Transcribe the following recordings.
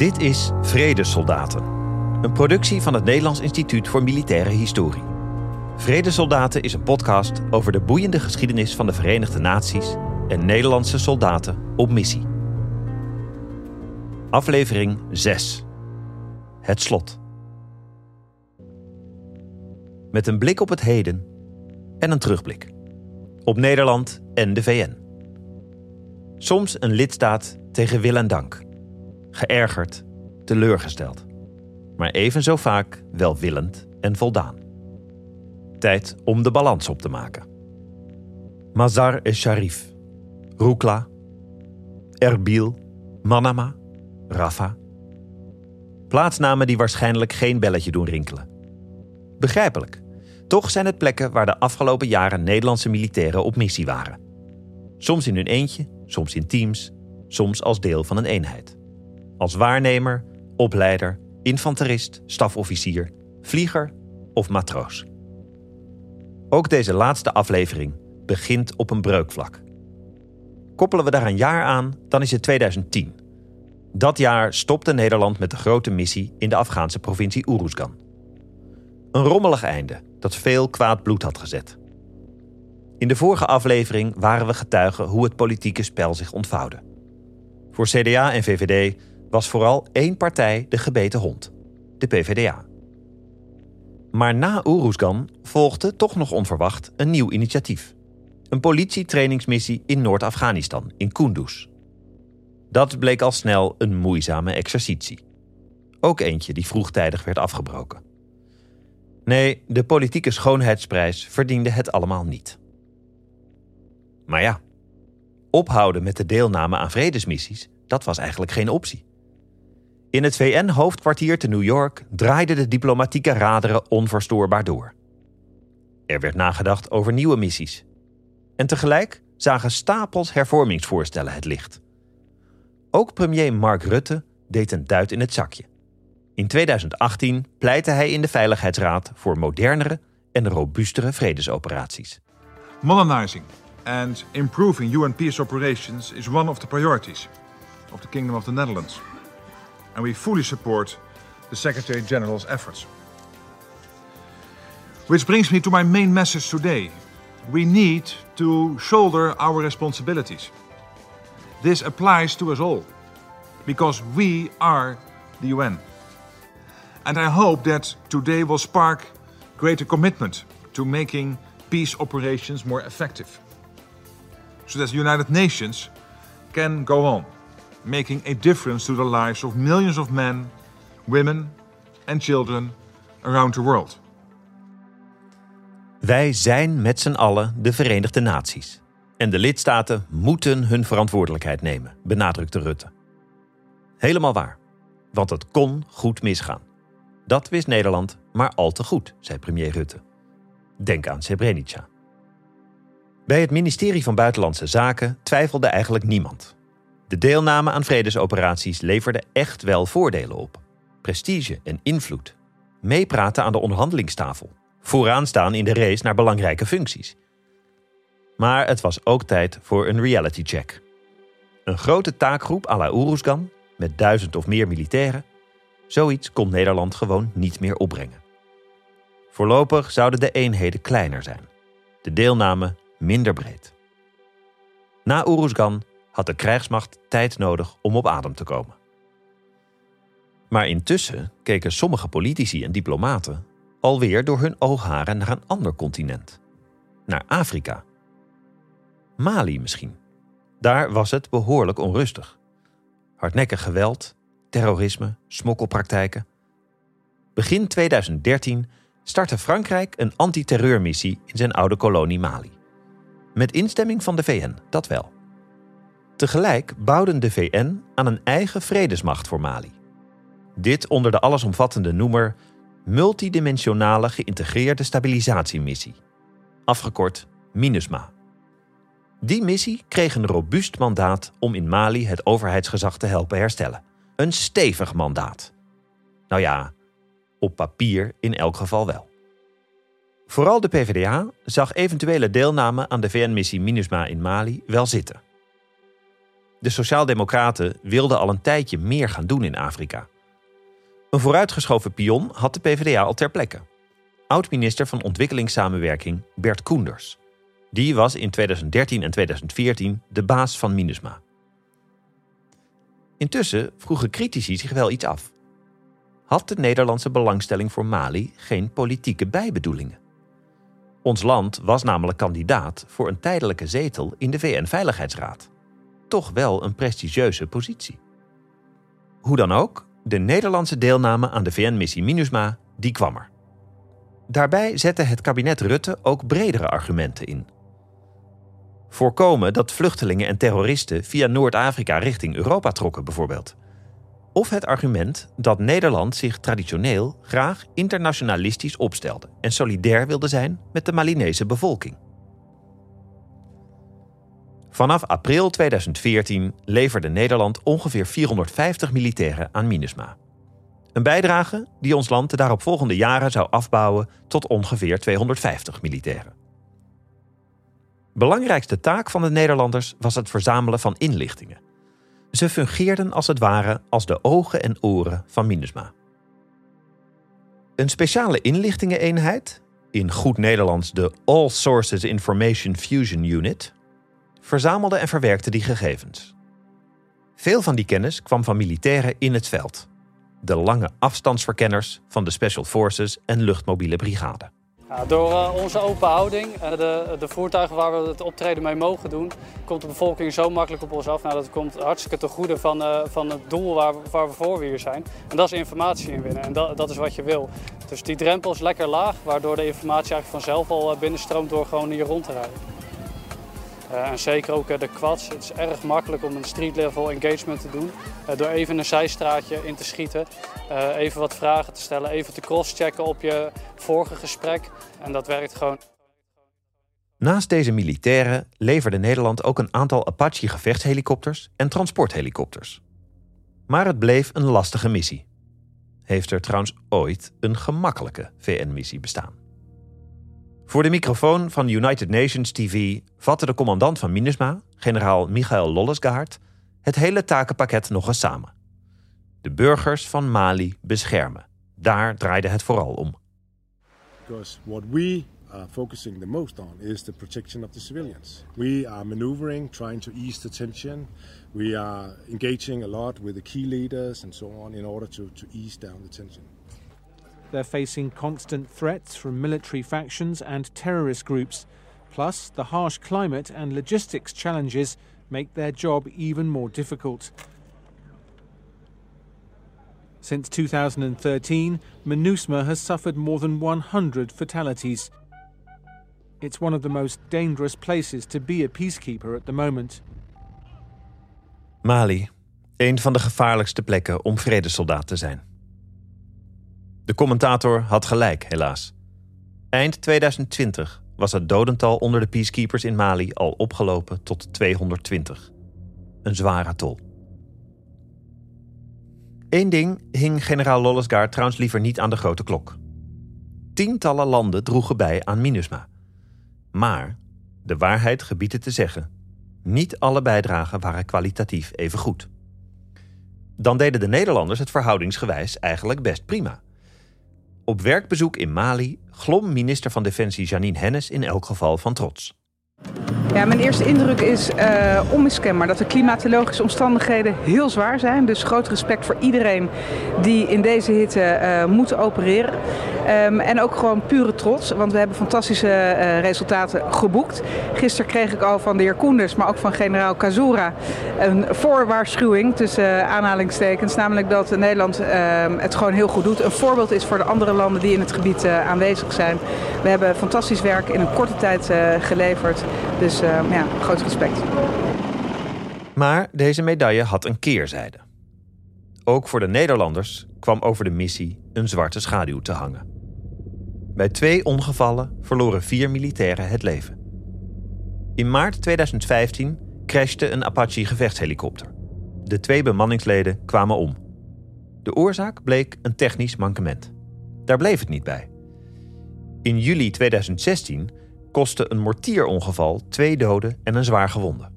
Dit is Vredesoldaten, een productie van het Nederlands Instituut voor Militaire Historie. Vredesoldaten is een podcast over de boeiende geschiedenis van de Verenigde Naties en Nederlandse soldaten op missie. Aflevering 6. Het slot. Met een blik op het heden en een terugblik. Op Nederland en de VN. Soms een lidstaat tegen wil en dank. Geërgerd, teleurgesteld. Maar even zo vaak welwillend en voldaan. Tijd om de balans op te maken. Mazar-e-Sharif, Rukla, Erbil, Manama, Rafa. Plaatsnamen die waarschijnlijk geen belletje doen rinkelen. Begrijpelijk. Toch zijn het plekken waar de afgelopen jaren Nederlandse militairen op missie waren. Soms in hun eentje, soms in teams, soms als deel van een eenheid. Als waarnemer, opleider, infanterist, stafofficier, vlieger of matroos. Ook deze laatste aflevering begint op een breukvlak. Koppelen we daar een jaar aan, dan is het 2010. Dat jaar stopte Nederland met de grote missie in de Afghaanse provincie Uruzgan. Een rommelig einde dat veel kwaad bloed had gezet. In de vorige aflevering waren we getuigen hoe het politieke spel zich ontvouwde. Voor CDA en VVD was vooral één partij de gebeten hond: de PVDA. Maar na Uruzgan volgde toch nog onverwacht een nieuw initiatief. Een politietrainingsmissie in Noord-Afghanistan, in Kunduz. Dat bleek al snel een moeizame exercitie. Ook eentje die vroegtijdig werd afgebroken. Nee, de politieke schoonheidsprijs verdiende het allemaal niet. Maar ja, ophouden met de deelname aan vredesmissies, dat was eigenlijk geen optie. In het VN-hoofdkwartier te New York draaiden de diplomatieke raderen onverstoorbaar door. Er werd nagedacht over nieuwe missies. En tegelijk zagen stapels hervormingsvoorstellen het licht. Ook premier Mark Rutte deed een duit in het zakje. In 2018 pleitte hij in de Veiligheidsraad voor modernere en robuustere vredesoperaties. Modernizing and improving UN peace operations is one of the priorities of the Kingdom of the Netherlands. And we fully support the Secretary General's efforts. Which brings me to my main message today. We need to shoulder our responsibilities. This applies to us all because we are the UN. And I hope that today will spark greater commitment to making peace operations more effective. So that the United Nations can go on, making a difference to the lives of millions of men, women, and children around the world. Wij zijn met z'n allen de Verenigde Naties. En de lidstaten moeten hun verantwoordelijkheid nemen, benadrukte Rutte. Helemaal waar, want het kon goed misgaan. Dat wist Nederland maar al te goed, zei premier Rutte. Denk aan Srebrenica. Bij het ministerie van Buitenlandse Zaken twijfelde eigenlijk niemand. De deelname aan vredesoperaties leverde echt wel voordelen op. Prestige en invloed. Meepraten aan de onderhandelingstafel. Vooraan staan in de race naar belangrijke functies. Maar het was ook tijd voor een reality check. Een grote taakgroep à la Uruzgan, met duizend of meer militairen, Zoiets kon Nederland gewoon niet meer opbrengen. Voorlopig zouden de eenheden kleiner zijn, de deelname minder breed. Na Uruzgan had de krijgsmacht tijd nodig om op adem te komen. Maar intussen keken sommige politici en diplomaten alweer door hun oogharen naar een ander continent. Naar Afrika. Mali misschien. Daar was het behoorlijk onrustig. Hardnekkig geweld terrorisme, smokkelpraktijken. Begin 2013 startte Frankrijk een antiterreurmissie in zijn oude kolonie Mali. Met instemming van de VN, dat wel. Tegelijk bouwden de VN aan een eigen vredesmacht voor Mali. Dit onder de allesomvattende noemer Multidimensionale Geïntegreerde Stabilisatiemissie, afgekort MINUSMA. Die missie kreeg een robuust mandaat om in Mali het overheidsgezag te helpen herstellen. Een stevig mandaat. Nou ja, op papier in elk geval wel. Vooral de PvdA zag eventuele deelname aan de VN-missie MINUSMA in Mali wel zitten. De Sociaaldemocraten wilden al een tijdje meer gaan doen in Afrika. Een vooruitgeschoven pion had de PvdA al ter plekke. Oud-minister van Ontwikkelingssamenwerking Bert Koenders. Die was in 2013 en 2014 de baas van MINUSMA. Intussen vroegen critici zich wel iets af. Had de Nederlandse belangstelling voor Mali geen politieke bijbedoelingen? Ons land was namelijk kandidaat voor een tijdelijke zetel in de VN-veiligheidsraad. Toch wel een prestigieuze positie. Hoe dan ook, de Nederlandse deelname aan de VN-missie MINUSMA, die kwam er. Daarbij zette het kabinet Rutte ook bredere argumenten in. Voorkomen dat vluchtelingen en terroristen via Noord-Afrika richting Europa trokken, bijvoorbeeld. Of het argument dat Nederland zich traditioneel graag internationalistisch opstelde en solidair wilde zijn met de Malinese bevolking. Vanaf april 2014 leverde Nederland ongeveer 450 militairen aan MINUSMA. Een bijdrage die ons land de daaropvolgende jaren zou afbouwen tot ongeveer 250 militairen. Belangrijkste taak van de Nederlanders was het verzamelen van inlichtingen. Ze fungeerden als het ware als de ogen en oren van MINUSMA. Een speciale inlichtingeneenheid, in goed Nederlands de All Sources Information Fusion Unit, verzamelde en verwerkte die gegevens. Veel van die kennis kwam van militairen in het veld, de lange afstandsverkenners van de Special Forces en luchtmobiele brigade. Door uh, onze open houding en de, de, voertuigen waar we het optreden mee mogen doen, komt de bevolking zo makkelijk op ons af. Nou, dat komt hartstikke ten goede van, uh, van het doel waar, waar we voor hier zijn. En dat is informatie inwinnen en dat, dat is wat je wil. Dus die drempel is lekker laag, waardoor de informatie eigenlijk vanzelf al uh, binnenstroomt door gewoon hier rond te rijden. Uh, en zeker ook uh, de quads. Het is erg makkelijk om een street level engagement te doen. Uh, door even een zijstraatje in te schieten, even wat vragen te stellen, even te crosschecken op je vorige gesprek. En dat werkt gewoon. Naast deze militairen leverde Nederland ook een aantal Apache gevechtshelikopters en transporthelikopters. Maar het bleef een lastige missie. Heeft er trouwens ooit een gemakkelijke VN-missie bestaan? Voor de microfoon van United Nations TV vatte de commandant van MINUSMA, generaal Michael Lollesgaard, het hele takenpakket nog eens samen. De burgers van Mali beschermen. Daar draaide het vooral om. Because what we are focusing the most on is the protection of the civilians. We are maneuvering, trying to ease the tension. We are engaging a lot with the key leaders and so on in order to, to ease down the tension. They're facing constant threats from military factions and terrorist groups. Plus, the harsh climate and logistics challenges make their job even more difficult. Since 2013, MINUSMA has suffered more than 100 fatalities. It's one of the most dangerous places to be a peacekeeper at the moment. Mali, een van de gevaarlijkste plekken om vredesoldaat te zijn. De commentator had gelijk, helaas. Eind 2020 was het dodental onder de peacekeepers in Mali al opgelopen tot 220. Een zware tol. Eén ding hing generaal Lollesgaard trouwens liever niet aan de grote klok. Tientallen landen droegen bij aan MINUSMA. Maar, de waarheid gebiedt het te zeggen, niet alle bijdragen waren kwalitatief even goed. Dan deden de Nederlanders het verhoudingsgewijs eigenlijk best prima. Op werkbezoek in Mali glom minister van Defensie Janine Hennis in elk geval van trots. Mijn eerste indruk is uh, onmiskenbaar dat de klimatologische omstandigheden heel zwaar zijn. Dus groot respect voor iedereen die in deze hitte uh, moet opereren. Um, en ook gewoon pure trots, want we hebben fantastische uh, resultaten geboekt. Gisteren kreeg ik al van de heer Koenders, maar ook van generaal Kazura een voorwaarschuwing tussen aanhalingstekens. Namelijk dat Nederland ehm, het gewoon heel goed doet. Een voorbeeld is voor de andere landen die in het gebied aanwezig zijn. We hebben fantastisch werk in een korte tijd geleverd. Dus uh, ja, groot respect. Maar deze medaille had een keerzijde. Ook voor de Nederlanders kwam over de missie een zwarte schaduw te hangen. Bij twee ongevallen verloren vier militairen het leven. In maart 2015 crashte een Apache gevechtshelikopter. De twee bemanningsleden kwamen om. De oorzaak bleek een technisch mankement. Daar bleef het niet bij. In juli 2016 kostte een mortierongeval twee doden en een zwaar gewonde.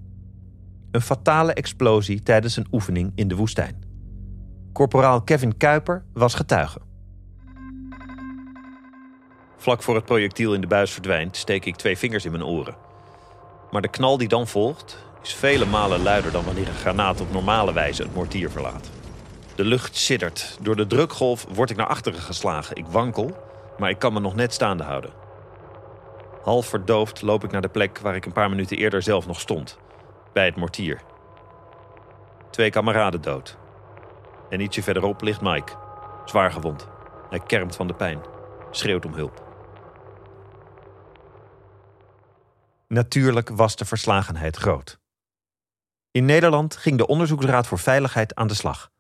Een fatale explosie tijdens een oefening in de woestijn. Corporaal Kevin Kuiper was getuige. Vlak voor het projectiel in de buis verdwijnt, steek ik twee vingers in mijn oren. Maar de knal die dan volgt, is vele malen luider dan wanneer een granaat op normale wijze het mortier verlaat. De lucht siddert. Door de drukgolf word ik naar achteren geslagen. Ik wankel, maar ik kan me nog net staande houden. Half verdoofd loop ik naar de plek waar ik een paar minuten eerder zelf nog stond. Bij het mortier. Twee kameraden dood. En ietsje verderop ligt Mike. Zwaar gewond. Hij kermt van de pijn. Schreeuwt om hulp. Natuurlijk was de verslagenheid groot. In Nederland ging de Onderzoeksraad voor Veiligheid aan de slag.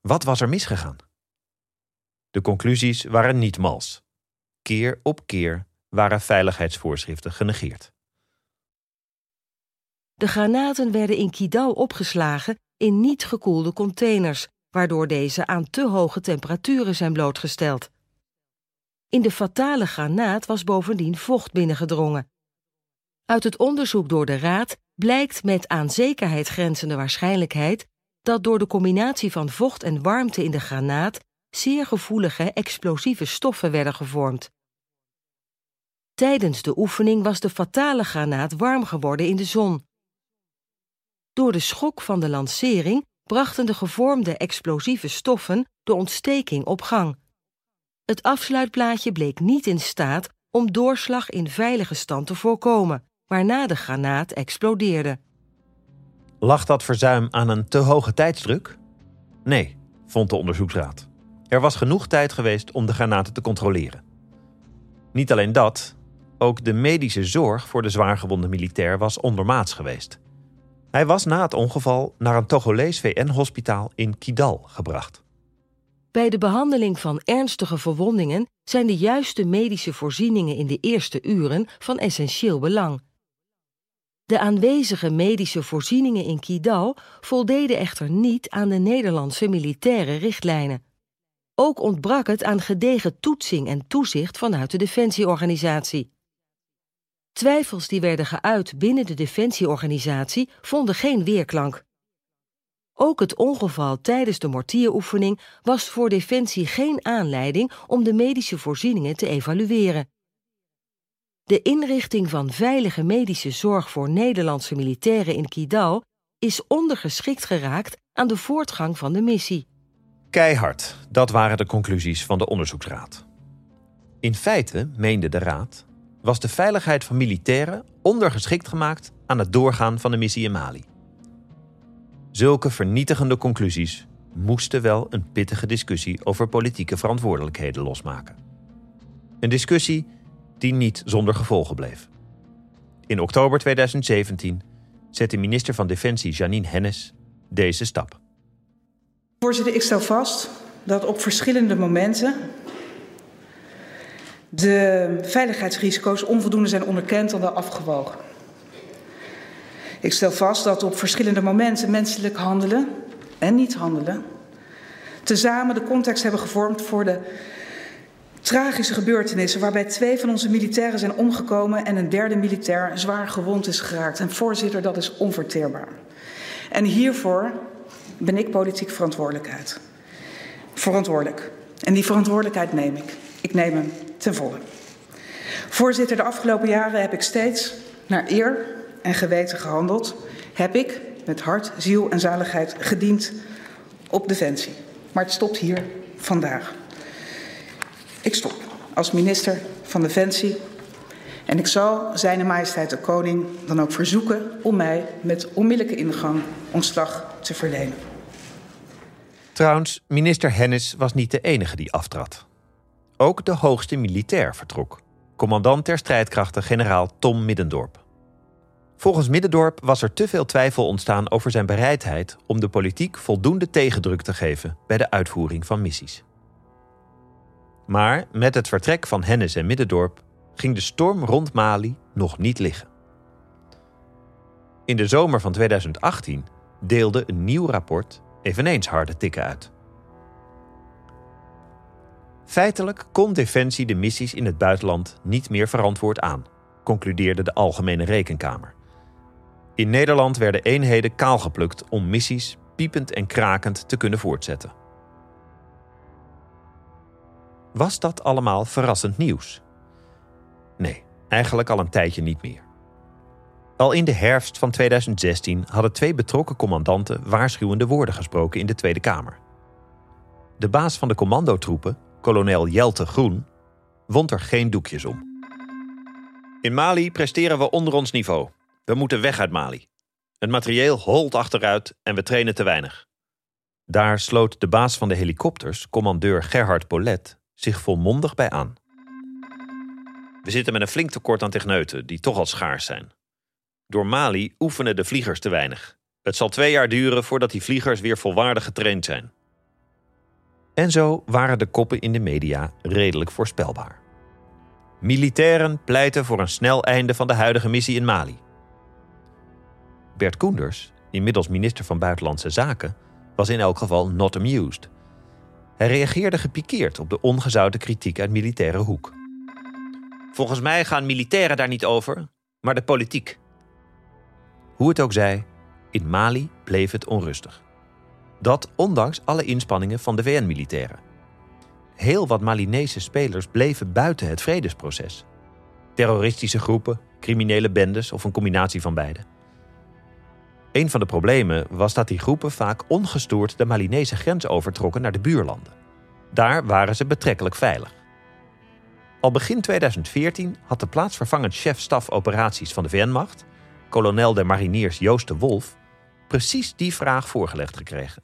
Wat was er misgegaan? De conclusies waren niet mals. Keer op keer waren veiligheidsvoorschriften genegeerd. De granaten werden in Kidal opgeslagen in niet gekoelde containers, waardoor deze aan te hoge temperaturen zijn blootgesteld. In de fatale granaat was bovendien vocht binnengedrongen. Uit het onderzoek door de Raad blijkt met aan zekerheid grenzende waarschijnlijkheid dat door de combinatie van vocht en warmte in de granaat zeer gevoelige explosieve stoffen werden gevormd. Tijdens de oefening was de fatale granaat warm geworden in de zon. Door de schok van de lancering brachten de gevormde explosieve stoffen de ontsteking op gang. Het afsluitplaatje bleek niet in staat om doorslag in veilige stand te voorkomen, waarna de granaat explodeerde. Lag dat verzuim aan een te hoge tijdsdruk? Nee, vond de onderzoeksraad. Er was genoeg tijd geweest om de granaten te controleren. Niet alleen dat, ook de medische zorg voor de zwaargewonde militair was ondermaats geweest. Hij was na het ongeval naar een Togolees VN-hospitaal in Kidal gebracht. Bij de behandeling van ernstige verwondingen zijn de juiste medische voorzieningen in de eerste uren van essentieel belang. De aanwezige medische voorzieningen in Kidal voldeden echter niet aan de Nederlandse militaire richtlijnen. Ook ontbrak het aan gedegen toetsing en toezicht vanuit de defensieorganisatie. Twijfels die werden geuit binnen de defensieorganisatie vonden geen weerklank. Ook het ongeval tijdens de mortieroefening was voor Defensie geen aanleiding om de medische voorzieningen te evalueren. De inrichting van veilige medische zorg voor Nederlandse militairen in Kidal is ondergeschikt geraakt aan de voortgang van de missie. Keihard, dat waren de conclusies van de onderzoeksraad. In feite, meende de raad, was de veiligheid van militairen ondergeschikt gemaakt aan het doorgaan van de missie in Mali. Zulke vernietigende conclusies moesten wel een pittige discussie over politieke verantwoordelijkheden losmaken. Een discussie die niet zonder gevolgen bleef. In oktober 2017 zette minister van Defensie Janine Hennis deze stap. Voorzitter, ik stel vast dat op verschillende momenten de veiligheidsrisico's onvoldoende zijn onderkend en afgewogen. Ik stel vast dat op verschillende momenten menselijk handelen en niet handelen tezamen de context hebben gevormd voor de tragische gebeurtenissen waarbij twee van onze militairen zijn omgekomen en een derde militair zwaar gewond is geraakt. En voorzitter, dat is onverteerbaar. En hiervoor ben ik politiek verantwoordelijkheid. Verantwoordelijk. En die verantwoordelijkheid neem ik. Ik neem hem ten volle. Voorzitter, de afgelopen jaren heb ik steeds naar eer en geweten gehandeld. Heb ik met hart, ziel en zaligheid gediend op defensie. Maar het stopt hier vandaag. Ik stop als minister van Defensie en ik zal zijn majesteit de koning dan ook verzoeken om mij met onmiddellijke ingang ontslag te verlenen. Trouwens, minister Hennis was niet de enige die aftrad. Ook de hoogste militair vertrok. Commandant ter strijdkrachten generaal Tom Middendorp. Volgens Middendorp was er te veel twijfel ontstaan over zijn bereidheid om de politiek voldoende tegendruk te geven bij de uitvoering van missies. Maar met het vertrek van Hennis en Middendorp ging de storm rond Mali nog niet liggen. In de zomer van 2018 deelde een nieuw rapport eveneens harde tikken uit. Feitelijk kon Defensie de missies in het buitenland niet meer verantwoord aan, concludeerde de Algemene Rekenkamer. In Nederland werden eenheden kaalgeplukt om missies piepend en krakend te kunnen voortzetten. Was dat allemaal verrassend nieuws? Nee, eigenlijk al een tijdje niet meer. Al in de herfst van 2016 hadden twee betrokken commandanten waarschuwende woorden gesproken in de Tweede Kamer. De baas van de commandotroepen, kolonel Jelte Groen, wond er geen doekjes om. In Mali presteren we onder ons niveau. We moeten weg uit Mali. Het materieel holt achteruit en we trainen te weinig. Daar sloot de baas van de helikopters, commandeur Gerhard Polet, zich volmondig bij aan. We zitten met een flink tekort aan techneuten, die toch al schaars zijn. Door Mali oefenen de vliegers te weinig. Het zal twee jaar duren voordat die vliegers weer volwaardig getraind zijn. En zo waren de koppen in de media redelijk voorspelbaar. Militairen pleiten voor een snel einde van de huidige missie in Mali. Bert Koenders, inmiddels minister van Buitenlandse Zaken, was in elk geval not amused. Hij reageerde gepikeerd op de ongezouten kritiek uit militaire hoek. Volgens mij gaan militairen daar niet over, maar de politiek. Hoe het ook zij, in Mali bleef het onrustig. Dat ondanks alle inspanningen van de VN-militairen. Heel wat Malinese spelers bleven buiten het vredesproces. Terroristische groepen, criminele bendes of een combinatie van beide. Een van de problemen was dat die groepen vaak ongestoord de Malinese grens overtrokken naar de buurlanden. Daar waren ze betrekkelijk veilig. Al begin 2014 had de plaatsvervangend chef-staf operaties van de VN-macht, kolonel der mariniers Joost de Wolf, precies die vraag voorgelegd gekregen.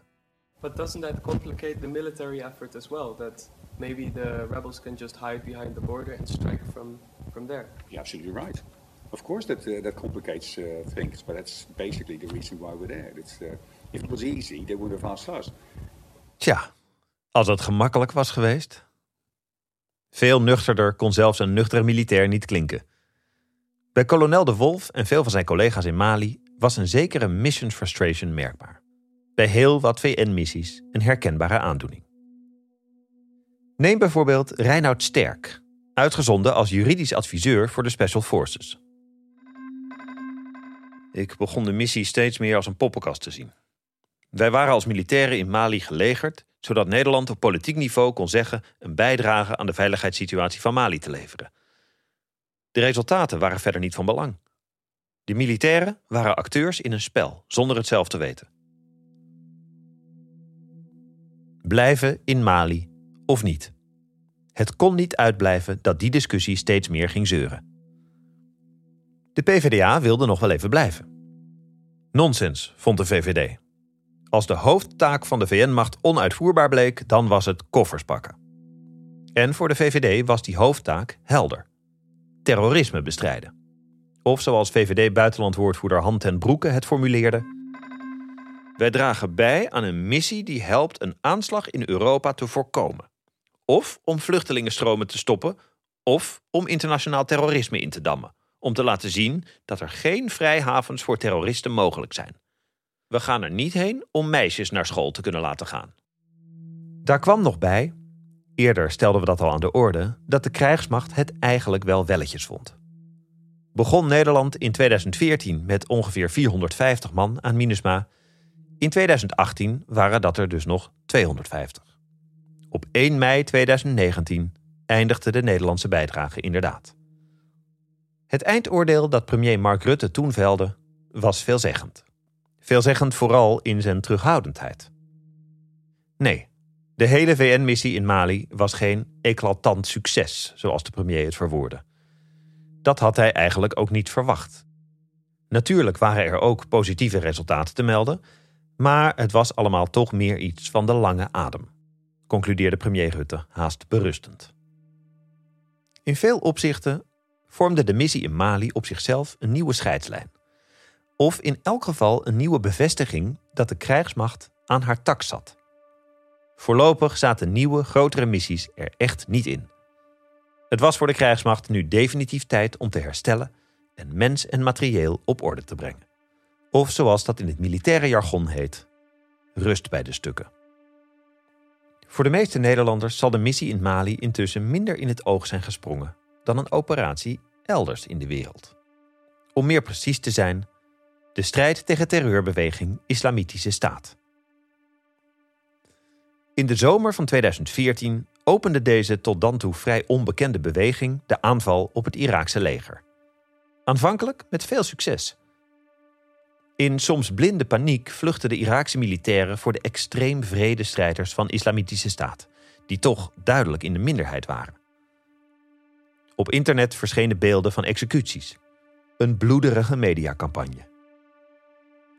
But doesn't that complicate the military effort as well? That maybe the rebels can just hide behind the border and strike from, from there? You're absolutely right. Of course, that uh, that complicates uh, things, but that's basically the reason why we're there. It's, uh, if it was easy, they would have asked us. Tja, als het gemakkelijk was geweest. Veel nuchterder kon zelfs een nuchtere militair niet klinken. Bij kolonel De Wolf en veel van zijn collega's in Mali was een zekere mission frustration merkbaar. Bij heel wat VN-missies een herkenbare aandoening. Neem bijvoorbeeld Reinoud Sterk, uitgezonden als juridisch adviseur voor de Special Forces. Ik begon de missie steeds meer als een poppenkast te zien. Wij waren als militairen in Mali gelegerd, zodat Nederland op politiek niveau kon zeggen een bijdrage aan de veiligheidssituatie van Mali te leveren. De resultaten waren verder niet van belang. De militairen waren acteurs in een spel, zonder het zelf te weten. Blijven in Mali of niet? Het kon niet uitblijven dat die discussie steeds meer ging zeuren. De PvdA wilde nog wel even blijven. Nonsens, vond de VVD. Als de hoofdtaak van de VN-macht onuitvoerbaar bleek, dan was het koffers pakken. En voor de VVD was die hoofdtaak helder: terrorisme bestrijden. Of zoals VVD-buitenlandwoordvoerder Han ten Broeke het formuleerde: Wij dragen bij aan een missie die helpt een aanslag in Europa te voorkomen. Of om vluchtelingenstromen te stoppen, of om internationaal terrorisme in te dammen. Om te laten zien dat er geen vrijhavens voor terroristen mogelijk zijn. We gaan er niet heen om meisjes naar school te kunnen laten gaan. Daar kwam nog bij, eerder stelden we dat al aan de orde, dat de krijgsmacht het eigenlijk wel welletjes vond. Begon Nederland in 2014 met ongeveer 450 man aan MINUSMA. In 2018 waren dat er dus nog 250. Op 1 mei 2019 eindigde de Nederlandse bijdrage inderdaad. Het eindoordeel dat premier Mark Rutte toen velde was veelzeggend. Veelzeggend vooral in zijn terughoudendheid. Nee, de hele VN-missie in Mali was geen eclatant succes, zoals de premier het verwoordde. Dat had hij eigenlijk ook niet verwacht. Natuurlijk waren er ook positieve resultaten te melden, maar het was allemaal toch meer iets van de lange adem, concludeerde premier Rutte haast berustend. In veel opzichten vormde de missie in Mali op zichzelf een nieuwe scheidslijn. Of in elk geval een nieuwe bevestiging dat de krijgsmacht aan haar tak zat. Voorlopig zaten nieuwe, grotere missies er echt niet in. Het was voor de krijgsmacht nu definitief tijd om te herstellen en mens en materieel op orde te brengen. Of zoals dat in het militaire jargon heet, rust bij de stukken. Voor de meeste Nederlanders zal de missie in Mali intussen minder in het oog zijn gesprongen dan een operatie elders in de wereld. Om meer precies te zijn, de strijd tegen terreurbeweging Islamitische Staat. In de zomer van 2014 opende deze tot dan toe vrij onbekende beweging de aanval op het Iraakse leger. Aanvankelijk met veel succes. In soms blinde paniek vluchtten de Iraakse militairen voor de extreem vrede strijders van Islamitische Staat, die toch duidelijk in de minderheid waren. Op internet verschenen beelden van executies. Een bloederige mediacampagne.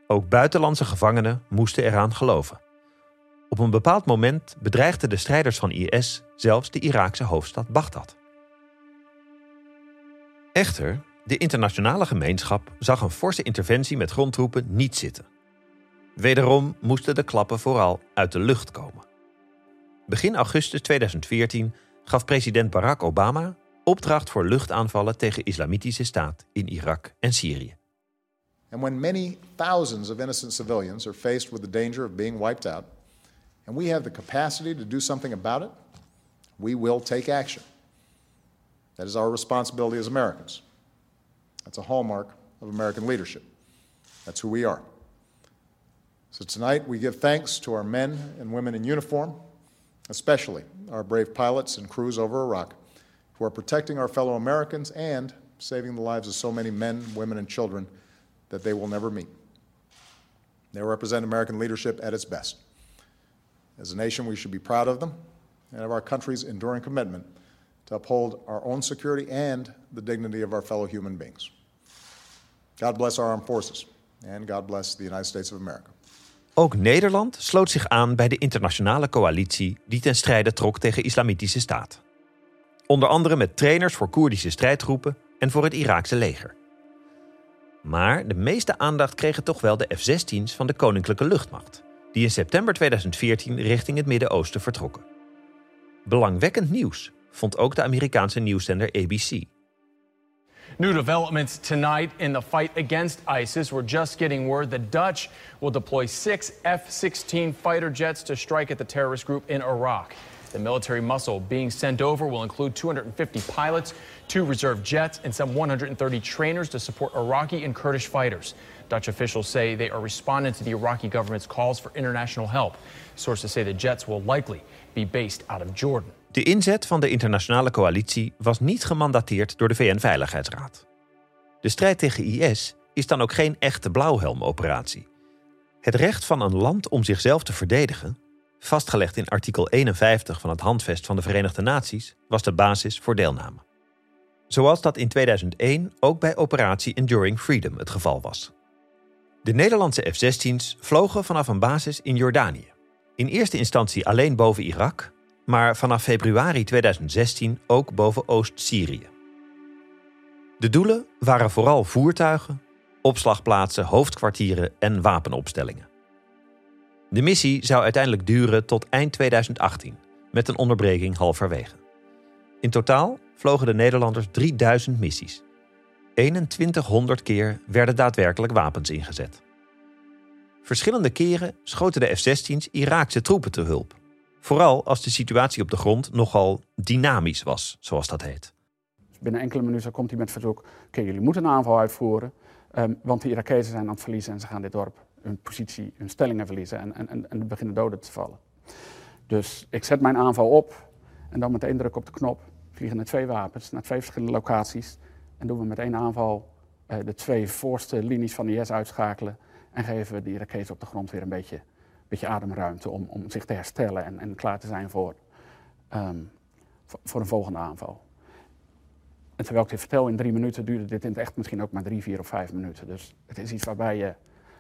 Ook buitenlandse gevangenen moesten eraan geloven. Op een bepaald moment bedreigden de strijders van IS zelfs de Iraakse hoofdstad Bagdad. Echter, de internationale gemeenschap zag een forse interventie met grondtroepen niet zitten. Wederom moesten de klappen vooral uit de lucht komen. Begin augustus 2014 gaf president Barack Obama opdracht voor luchtaanvallen tegen Islamitische Staat in Irak en Syrië. And when many thousands of innocent civilians are faced with the danger of being wiped out, and we have the capacity to do something about it, we will take action. That is our responsibility as Americans. That's a hallmark of American leadership. That's who we are. So tonight we give thanks to our men and women in uniform, especially our brave pilots and crews over Iraq, who are protecting our fellow Americans and saving the lives of so many men, women, and children that they will never meet. They represent American leadership at its best. As a nation, we should be proud of them and of our country's enduring commitment to uphold our own security and the dignity of our fellow human beings. God bless our armed forces and God bless the United States of America. Ook Nederland sloot zich aan bij de internationale coalitie die ten strijde trok tegen Islamitische Staat. Onder andere met trainers voor Koerdische strijdgroepen en voor het Iraakse leger. Maar de meeste aandacht kregen toch wel de F-16's van de Koninklijke Luchtmacht, die in september 2014 richting het Midden-Oosten vertrokken. Belangwekkend nieuws vond ook de Amerikaanse nieuwszender ABC. New developments tonight in the fight against ISIS. We're just getting word the Dutch will deploy six F 16 fighter jets to strike at the terrorist group in Iraq. The military muscle being sent over will include 250 pilots, two reserve jets, and some 130 trainers to support Iraqi and Kurdish fighters. Dutch officials say they are responding to the Iraqi government's calls for international help. Sources say the jets will likely be based out of Jordan. De inzet van de internationale coalitie was niet gemandateerd door de VN-veiligheidsraad. De strijd tegen IS is dan ook geen echte blauwhelmoperatie. Het recht van een land om zichzelf te verdedigen, vastgelegd in artikel 51 van het Handvest van de Verenigde Naties, was de basis voor deelname. Zoals dat in 2001 ook bij operatie Enduring Freedom het geval was. De Nederlandse F-16's vlogen vanaf een basis in Jordanië. In eerste instantie alleen boven Irak, maar vanaf februari 2016 ook boven Oost-Syrië. De doelen waren vooral voertuigen, opslagplaatsen, hoofdkwartieren en wapenopstellingen. De missie zou uiteindelijk duren tot eind 2018, met een onderbreking halverwege. In totaal vlogen de Nederlanders 3000 missies. 2100 keer werden daadwerkelijk wapens ingezet. Verschillende keren schoten de F-16's Iraakse troepen te hulp. Vooral als de situatie op de grond nogal dynamisch was, zoals dat heet. Binnen enkele minuten komt hij met verzoek: oké, jullie moeten een aanval uitvoeren, um, want de Irakezen zijn aan het verliezen en ze gaan dit dorp hun positie, hun stellingen verliezen en, en, en, en beginnen doden te vallen. Dus ik zet mijn aanval op en dan met één druk op de knop vliegen er twee wapens naar twee verschillende locaties en doen we met één aanval uh, de twee voorste linies van de IS uitschakelen en geven we de Irakezen op de grond weer een beetje beetje ademruimte om, om zich te herstellen en, en klaar te zijn voor, um, voor een volgende aanval. En terwijl ik dit vertel in drie minuten, duurde dit in het echt misschien ook maar drie, vier of vijf minuten. Dus het is iets waarbij je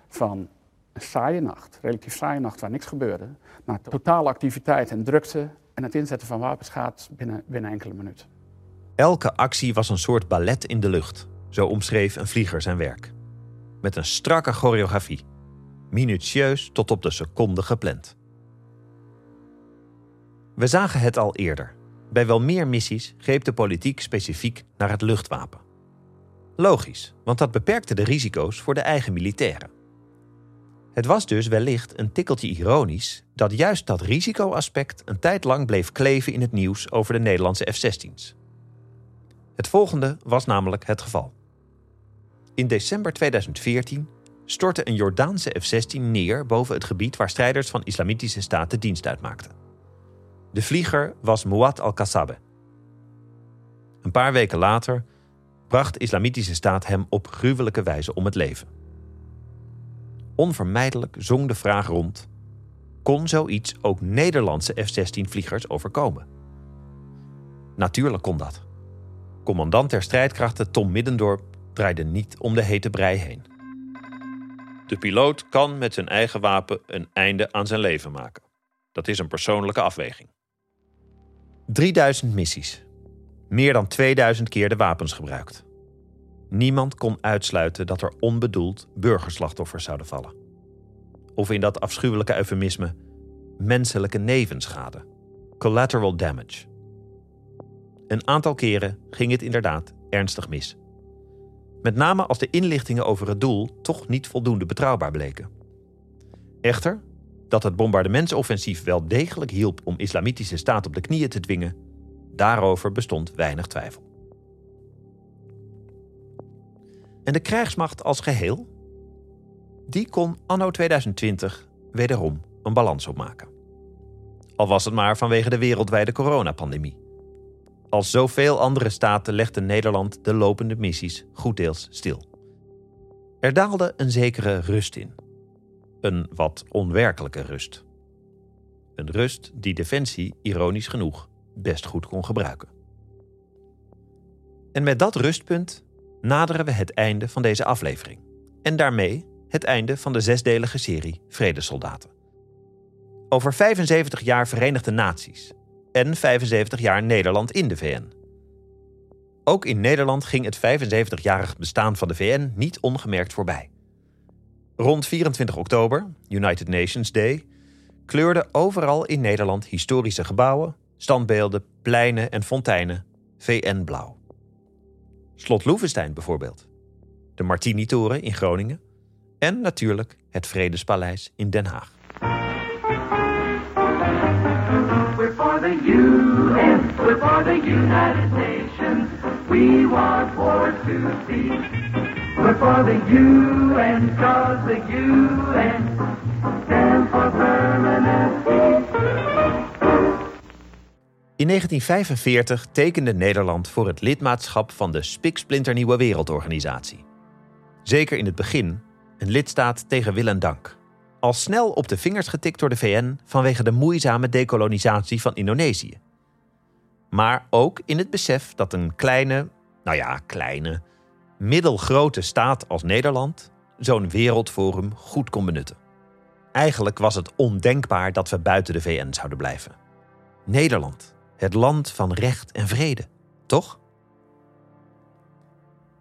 van een saaie nacht, relatief saaie nacht waar niks gebeurde, naar totale activiteit en drukte en het inzetten van wapens gaat binnen, binnen enkele minuten. Elke actie was een soort ballet in de lucht, zo omschreef een vlieger zijn werk. Met een strakke choreografie minutieus tot op de seconde gepland. We zagen het al eerder. Bij wel meer missies greep de politiek specifiek naar het luchtwapen. Logisch, want dat beperkte de risico's voor de eigen militairen. Het was dus wellicht een tikkeltje ironisch dat juist dat risicoaspect een tijd lang bleef kleven in het nieuws over de Nederlandse F-16's. Het volgende was namelijk het geval. In december 2014 stortte een Jordaanse F-16 neer boven het gebied waar strijders van Islamitische Staat de dienst uitmaakten. De vlieger was Muad al-Kassabe. Een paar weken later bracht Islamitische Staat hem op gruwelijke wijze om het leven. Onvermijdelijk zong de vraag rond: kon zoiets ook Nederlandse F-16-vliegers overkomen? Natuurlijk kon dat. Commandant der strijdkrachten Tom Middendorp draaide niet om de hete brei heen. De piloot kan met zijn eigen wapen een einde aan zijn leven maken. Dat is een persoonlijke afweging. 3000 missies. Meer dan 2000 keer de wapens gebruikt. Niemand kon uitsluiten dat er onbedoeld burgerslachtoffers zouden vallen. Of in dat afschuwelijke eufemisme menselijke nevenschade. Collateral damage. Een aantal keren ging het inderdaad ernstig mis. Met name als de inlichtingen over het doel toch niet voldoende betrouwbaar bleken. Echter, dat het bombardementsoffensief wel degelijk hielp om islamitische staat op de knieën te dwingen, daarover bestond weinig twijfel. En de krijgsmacht als geheel? Die kon anno 2020 wederom een balans opmaken. Al was het maar vanwege de wereldwijde coronapandemie. Als zoveel andere staten legde Nederland de lopende missies goeddeels stil. Er daalde een zekere rust in. Een wat onwerkelijke rust. Een rust die Defensie, ironisch genoeg, best goed kon gebruiken. En met dat rustpunt naderen we het einde van deze aflevering. En daarmee het einde van de zesdelige serie Vredesoldaten. Over 75 jaar Verenigde Naties en 75 jaar Nederland in de VN. Ook in Nederland ging het 75-jarig bestaan van de VN niet ongemerkt voorbij. Rond 24 oktober, United Nations Day, kleurden overal in Nederland historische gebouwen, standbeelden, pleinen en fonteinen VN-blauw. Slot Loevestein bijvoorbeeld, de Martini-toren in Groningen en natuurlijk het Vredespaleis in Den Haag. We're for the UN, we're for the United Nations. We want war to. We're for the UN, cause the UN stands for permanent In 1945 tekende Nederland voor het lidmaatschap van de spiksplinternieuwe wereldorganisatie. Zeker in het begin een lidstaat tegen wil en dank. Al snel op de vingers getikt door de VN vanwege de moeizame dekolonisatie van Indonesië. Maar ook in het besef dat een kleine, nou ja, kleine, middelgrote staat als Nederland zo'n wereldforum goed kon benutten. Eigenlijk was het ondenkbaar dat we buiten de VN zouden blijven. Nederland, het land van recht en vrede, toch?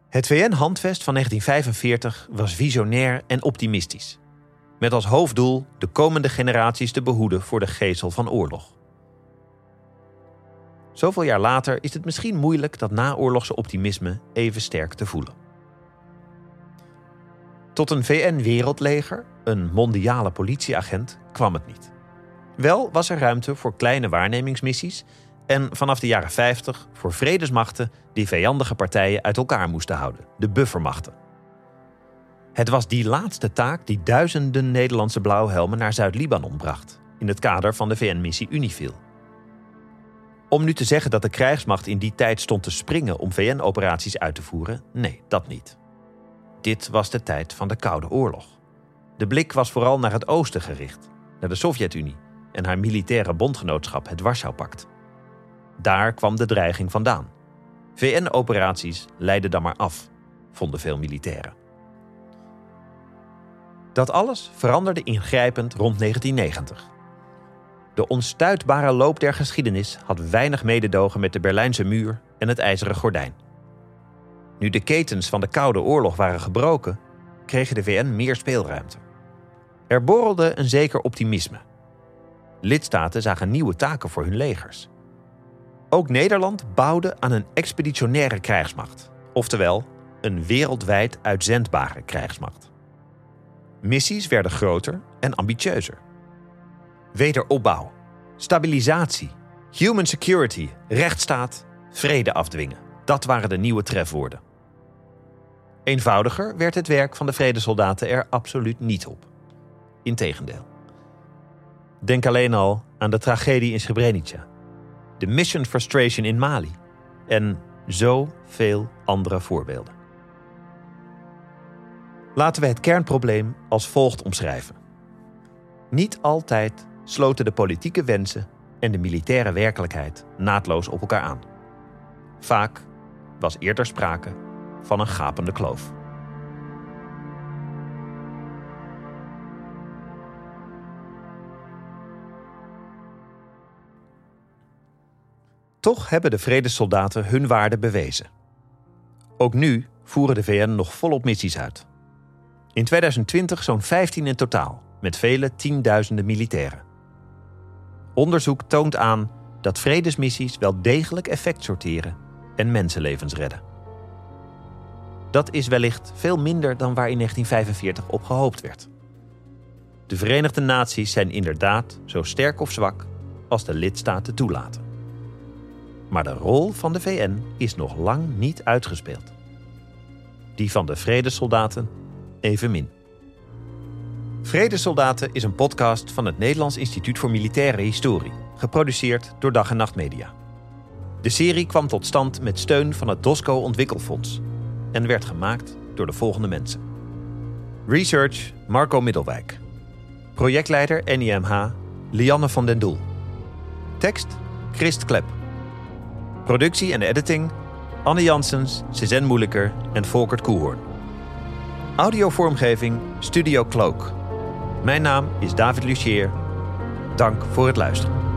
Het VN-handvest van 1945 was visionair en optimistisch. Met als hoofddoel de komende generaties te behoeden voor de geesel van oorlog. Zoveel jaar later is het misschien moeilijk dat naoorlogse optimisme even sterk te voelen. Tot een VN-wereldleger, een mondiale politieagent, kwam het niet. Wel was er ruimte voor kleine waarnemingsmissies en vanaf de jaren 50 voor vredesmachten die vijandige partijen uit elkaar moesten houden, de buffermachten. Het was die laatste taak die duizenden Nederlandse blauwhelmen naar Zuid-Libanon bracht, in het kader van de VN-missie Unifil. Om nu te zeggen dat de krijgsmacht in die tijd stond te springen om VN-operaties uit te voeren, nee, dat niet. Dit was de tijd van de Koude Oorlog. De blik was vooral naar het oosten gericht, naar de Sovjet-Unie en haar militaire bondgenootschap, het Warschau-pact. Daar kwam de dreiging vandaan. VN-operaties leidden dan maar af, vonden veel militairen. Dat alles veranderde ingrijpend rond 1990. De onstuitbare loop der geschiedenis had weinig mededogen met de Berlijnse muur en het ijzeren gordijn. Nu de ketens van de Koude Oorlog waren gebroken, kreeg de VN meer speelruimte. Er borrelde een zeker optimisme. Lidstaten zagen nieuwe taken voor hun legers. Ook Nederland bouwde aan een expeditionaire krijgsmacht, oftewel een wereldwijd uitzendbare krijgsmacht. Missies werden groter en ambitieuzer. Wederopbouw, stabilisatie, human security, rechtsstaat, vrede afdwingen. Dat waren de nieuwe trefwoorden. Eenvoudiger werd het werk van de vredesoldaten er absoluut niet op. Integendeel. Denk alleen al aan de tragedie in Srebrenica, de mission frustration in Mali en zoveel andere voorbeelden. Laten we het kernprobleem als volgt omschrijven. Niet altijd sloten de politieke wensen en de militaire werkelijkheid naadloos op elkaar aan. Vaak was eerder sprake van een gapende kloof. Toch hebben de vredessoldaten hun waarde bewezen. Ook nu voeren de VN nog volop missies uit. In 2020 zo'n 15 in totaal, met vele tienduizenden militairen. Onderzoek toont aan dat vredesmissies wel degelijk effect sorteren en mensenlevens redden. Dat is wellicht veel minder dan waar in 1945 op gehoopt werd. De Verenigde Naties zijn inderdaad zo sterk of zwak als de lidstaten toelaten. Maar de rol van de VN is nog lang niet uitgespeeld. Die van de vredesoldaten evenmin. Vredesoldaten is een podcast van het Nederlands Instituut voor Militaire Historie, geproduceerd door Dag en Nacht Media. De serie kwam tot stand met steun van het DOSCO Ontwikkelfonds en werd gemaakt door de volgende mensen. Research Marco Middelwijk. Projectleider NIMH Lianne van den Doel. Tekst Christ Klep. Productie en editing Anne Janssens, Cezanne Moeilijker en Volkert Koehoorn. Audiovormgeving Studio Cloak. Mijn naam is David Lucier. Dank voor het luisteren.